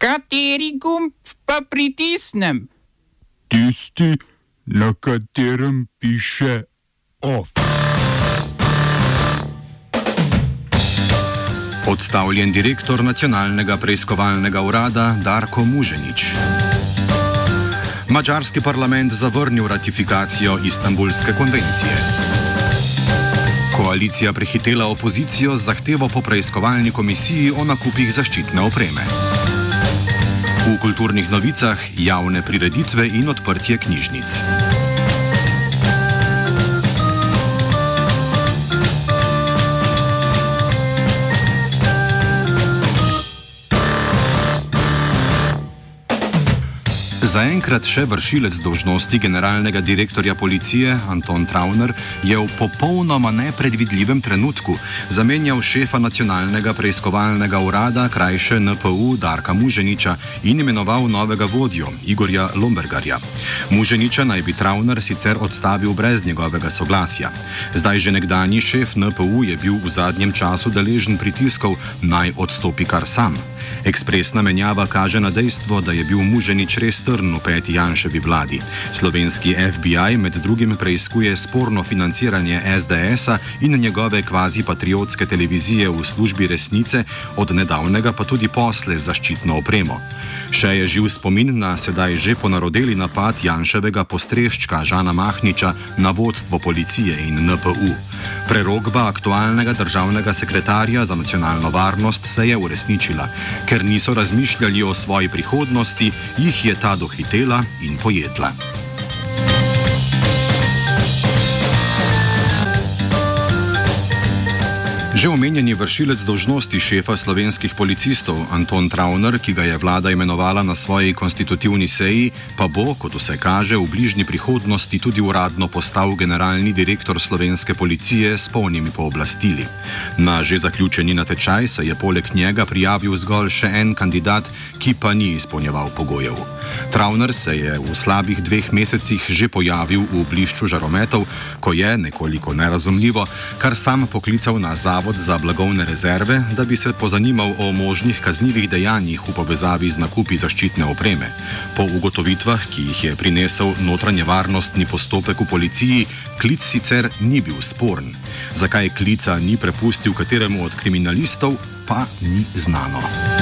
Kateri gumb pa pritisnem? Tisti, na katerem piše OF. Odstavljen direktor nacionalnega preiskovalnega urada Darko Muženič. Mačarski parlament zavrnil ratifikacijo Istanbulske konvencije. Koalicija prehitela opozicijo z zahtevo po preiskovalni komisiji o nakupih zaščitne opreme. V kulturnih novicah javne prireditve in odprtje knjižnic. Zaenkrat še vršilec dožnosti generalnega direktorja policije Anton Trauner je v popolnoma nepredvidljivem trenutku zamenjal šefa nacionalnega preiskovalnega urada krajše NPU Darka Muženiča in imenoval novega vodjo Igorja Lombergarja. Muženiča naj bi Trauner sicer odstavil brez njegovega soglasja. Zdaj že nekdani šef NPU je bil v zadnjem času deležen pritiskov naj odstopi kar sam. Ekspresna menjava kaže na dejstvo, da je bil Muženič res trn v peti Janševi vladi. Slovenski FBI med drugim preiskuje sporno financiranje SDS-a in njegove kvazi patriotske televizije v službi resnice, od nedavnega pa tudi posle z zaščitno opremo. Še je živ spomin na sedaj že ponarodeli napad Janševega postreščka Žana Mahniča na vodstvo policije in NPU. Prerogba aktualnega državnega sekretarja za nacionalno varnost se je uresničila. Ker niso razmišljali o svoji prihodnosti, jih je ta dohitela in pojedla. Že omenjeni vršilec dožnosti šefa slovenskih policistov Anton Trauner, ki ga je vlada imenovala na svoji konstitutivni seji, pa bo, kot vse kaže, v bližnji prihodnosti tudi uradno postal generalni direktor slovenske policije s polnimi pooblastili. Na že zaključeni natečaj se je poleg njega prijavil zgolj še en kandidat, ki pa ni izpolnjeval pogojev. Trauner se je v slabih dveh mesecih že pojavil v blišču žarometov, ko je, nekoliko nerazumljivo, kar sam poklical na zavod. Za blagovne rezerve, da bi se pozanimal o možnih kaznjivih dejanjih v povezavi z nakupi zaščitne opreme. Po ugotovitvah, ki jih je prinesel notranje varnostni postopek v policiji, klic sicer ni bil sporen. Zakaj klica ni prepustil kateremu od kriminalistov, pa ni znano.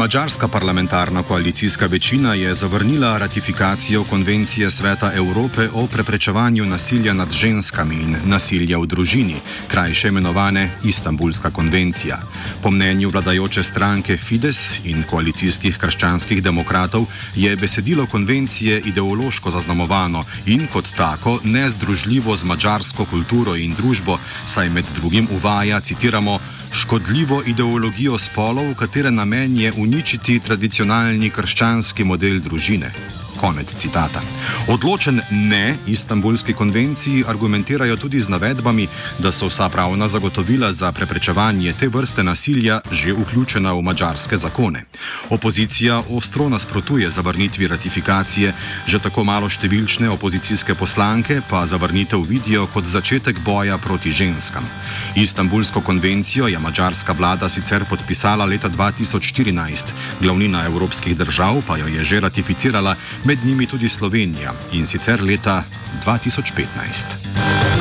Mačarska parlamentarna koalicijska večina je zavrnila ratifikacijo konvencije Sveta Evrope o preprečevanju nasilja nad ženskami in nasilja v družini, krajše imenovane Istanbulska konvencija. Po mnenju vladajoče stranke Fides in koalicijskih krščanskih demokratov je besedilo konvencije ideološko zaznamovano in kot tako nezdružljivo z mačarsko kulturo in družbo, saj med drugim uvaja, citiramo, škodljivo ideologijo spolov, katere namen je uničiti tradicionalni krščanski model družine. Konec citata. Odločen ne Istanbulski konvenciji argumentirajo tudi z navedbami, da so vsa pravna zagotovila za preprečevanje te vrste nasilja že vključena v mačarske zakone. Opozicija ostro nasprotuje zavrnitvi ratifikacije, že tako malo številčne opozicijske poslanke pa zavrnitev vidijo kot začetek boja proti ženskam. Istanbulsko konvencijo je mačarska vlada sicer podpisala leta 2014, glavnina evropskih držav pa jo je že ratificirala med njimi tudi Slovenija in sicer leta 2015.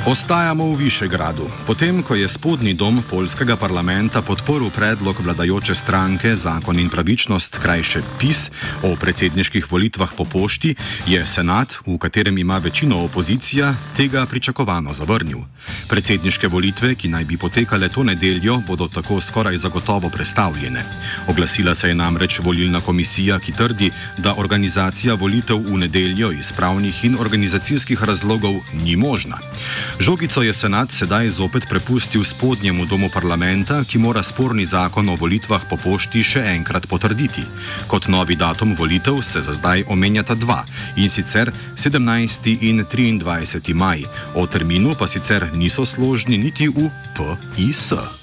Ostajamo v Višegradu. Potem, ko je spodnji dom polskega parlamenta podporil predlog vladajoče stranke Zakon in pravičnost, krajše PIS, o predsedniških volitvah po pošti, je senat, v katerem ima večino opozicija, tega pričakovano zavrnil. Predsedniške volitve, ki naj bi potekale to nedeljo, bodo tako skoraj zagotovo predstavljene. Oglasila se je namreč volilna komisija, ki trdi, da organizacija volitev v nedeljo iz pravnih in organizacijskih razlogov ni možna. Žogico je senat sedaj zopet prepustil spodnjemu domu parlamenta, ki mora sporni zakon o volitvah po pošti še enkrat potrditi. Kot novi datum volitev se za zdaj omenjata dva in sicer 17. in 23. maj, o terminu pa sicer niso složni niti v PIS.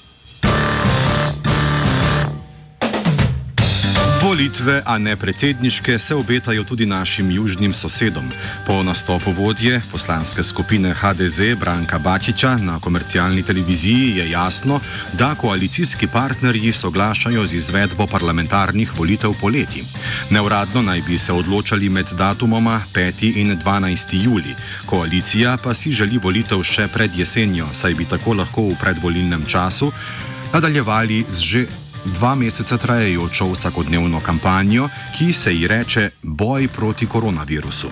Volitve, a ne predsedniške, se obetajo tudi našim južnim sosedom. Po nastopu vodje poslanske skupine HDZ Branka Bačiča na komercialni televiziji je jasno, da koalicijski partnerji soglašajo z izvedbo parlamentarnih volitev poleti. Neuradno naj bi se odločali med datumoma 5. in 12. juli. Koalicija pa si želi volitev še pred jesenjo, saj bi tako lahko v predvolilnem času nadaljevali z že dva meseca trajajočo vsakodnevno kampanjo, ki se ji reče Boj proti koronavirusu.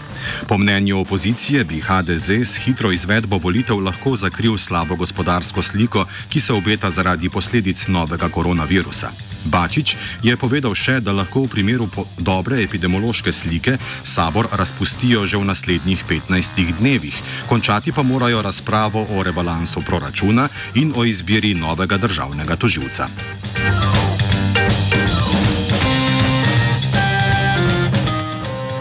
Po mnenju opozicije bi HDZ s hitro izvedbo volitev lahko zakril slabo gospodarsko sliko, ki se obeta zaradi posledic novega koronavirusa. Bačič je povedal še, da lahko v primeru dobre epidemiološke slike sabor razpustijo že v naslednjih 15 dnevih, končati pa morajo razpravo o rebalansu proračuna in o izbiri novega državnega toživca.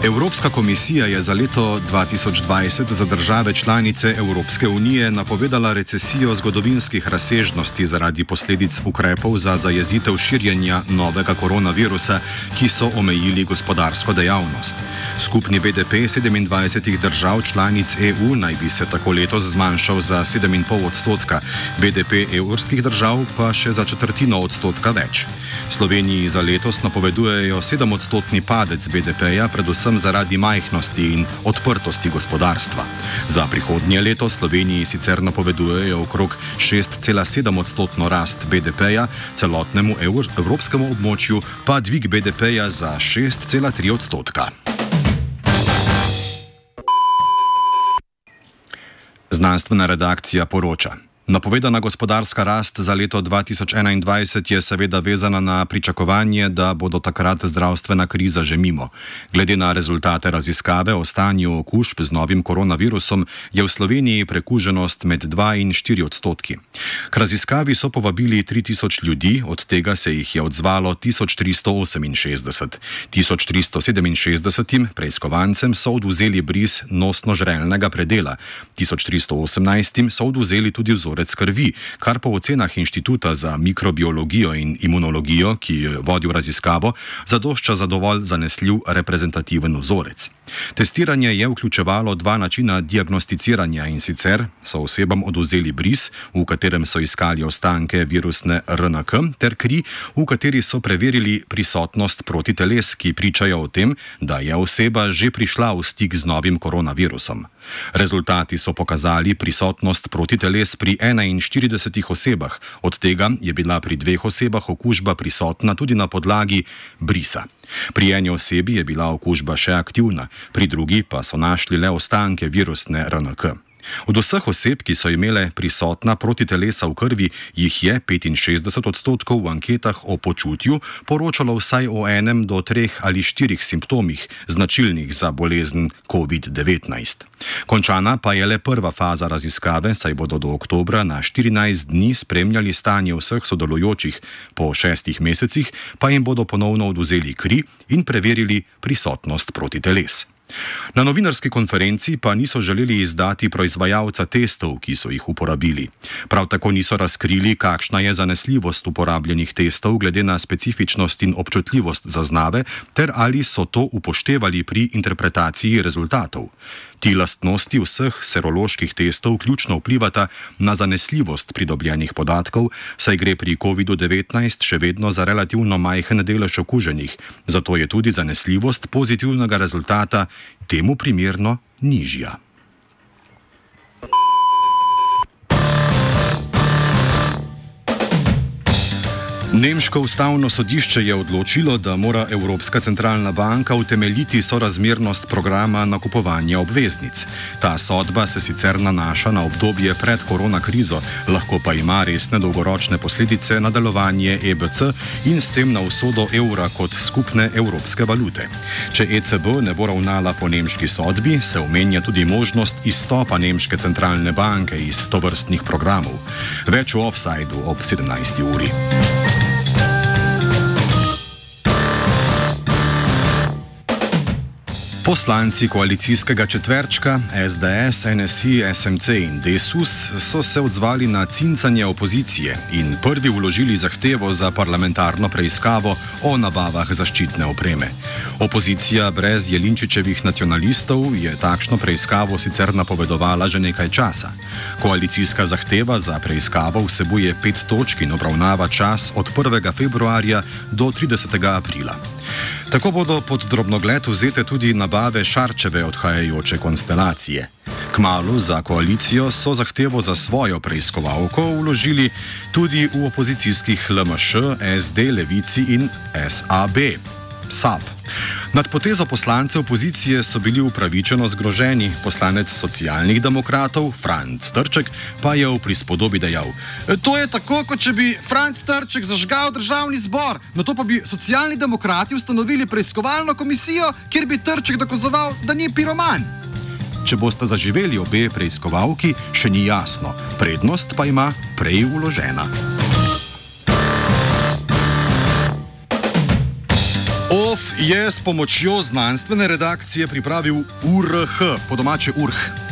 Evropska komisija je za leto 2020 za države članice Evropske unije napovedala recesijo zgodovinskih razsežnosti zaradi posledic ukrepov za zajezitev širjenja novega koronavirusa, ki so omejili gospodarsko dejavnost. Skupni BDP 27 držav članic EU naj bi se tako letos zmanjšal za 7,5 odstotka, BDP evropskih držav pa še za četrtino odstotka več. Sloveniji za letos napovedujejo 7 odstotni padec BDP-ja, predvsem zaradi majhnosti in odprtosti gospodarstva. Za prihodnje leto Sloveniji sicer napovedujejo okrog 6,7 odstotno rast BDP-ja, celotnemu evropskemu območju pa dvig BDP-ja za 6,3 odstotka. Znanstvena redakcija poroča. Napovedana gospodarska rast za leto 2021 je seveda vezana na pričakovanje, da bo do takrat zdravstvena kriza že mimo. Glede na rezultate raziskave o stanju okužb z novim koronavirusom, je v Sloveniji prekuženost med 2 in 4 odstotki. K raziskavi so povabili 3000 ljudi, od tega se jih je odzvalo 1368. 1367 preiskovancem so oduzeli bris nosno-žrelnega predela, 1318 so oduzeli tudi vzor vzorec krvi, kar po ocenah Inštituta za mikrobiologijo in imunologijo, ki je vodil raziskavo, zadošča za dovolj zanesljiv reprezentativen vzorec. Testiranje je vključevalo dva načina diagnosticiranja in sicer so osebam oduzeli bris, v katerem so iskali ostanke virusne RNK, ter kri, v kateri so preverili prisotnost protiteles, ki pričajo o tem, da je oseba že prišla v stik z novim koronavirusom. Rezultati so pokazali prisotnost protiteles pri 41 osebah, od tega je bila pri dveh osebah okužba prisotna tudi na podlagi brisa. Pri eni osebi je bila okužba še aktivna, pri drugi pa so našli le ostanke virusne RNK. Od vseh oseb, ki so imele prisotna protitelesa v krvi, jih je 65 odstotkov v anketah o počutju poročalo vsaj o enem do treh ali štirih simptomih, značilnih za bolezen COVID-19. Končana pa je le prva faza raziskave, saj bodo do oktobra na 14 dni spremljali stanje vseh sodelujočih, po šestih mesecih pa jim bodo ponovno oduzeli kri in preverili prisotnost protiteles. Na novinarski konferenci pa niso želeli izdati proizvajalca testov, ki so jih uporabili. Prav tako niso razkrili, kakšna je zanesljivost uporabljenih testov glede na specifičnost in občutljivost zaznave, ter ali so to upoštevali pri interpretaciji rezultatov. Ti lastnosti vseh seroloških testov ključno vplivata na zanesljivost pridobljenih podatkov, saj gre pri COVID-19 še vedno za relativno majhen delež okuženih, zato je tudi zanesljivost pozitivnega rezultata temu primerno nižja. Nemško ustavno sodišče je odločilo, da mora Evropska centralna banka utemeljiti sorazmernost programa nakupovanja obveznic. Ta sodba se sicer nanaša na obdobje pred koronakrizo, lahko pa ima resne dolgoročne posledice na delovanje EBC in s tem na usodo evra kot skupne evropske valute. Če ECB ne bo ravnala po nemški sodbi, se omenja tudi možnost izstopa Nemške centralne banke iz tovrstnih programov. Več v offsajdu ob 17. uri. Poslanci koalicijskega četverčka SDS, NSI, SMC in Desus so se odzvali na cincanje opozicije in prvi vložili zahtevo za parlamentarno preiskavo o nabavah zaščitne opreme. Opozicija brez Jelinčičevih nacionalistov je takšno preiskavo sicer napovedovala že nekaj časa. Koalicijska zahteva za preiskavo vsebuje pet točk in obravnava čas od 1. februarja do 30. aprila. Tako bodo pod drobnogled vzete tudi nabave šarčeve odhajajoče konstelacije. Kmalu za koalicijo so zahtevo za svojo preiskovalko vložili tudi v opozicijskih LMŠ, SD, Levici in SAB. SAB. Nad potezo poslancev opozicije so bili upravičeno zgroženi. Poslanec socialnih demokratov, Franz Trček, pa je v prispodobi dejal: To je tako, kot če bi Franz Trček zažgal državni zbor, na to pa bi socialni demokrati ustanovili preiskovalno komisijo, kjer bi Trček dokazoval, da ni piroman. Če boste zaživeli obe preiskovalki, še ni jasno, prednost pa ima prej uložena. Je s pomočjo znanstvene redakcije pripravil URH, po domače URH.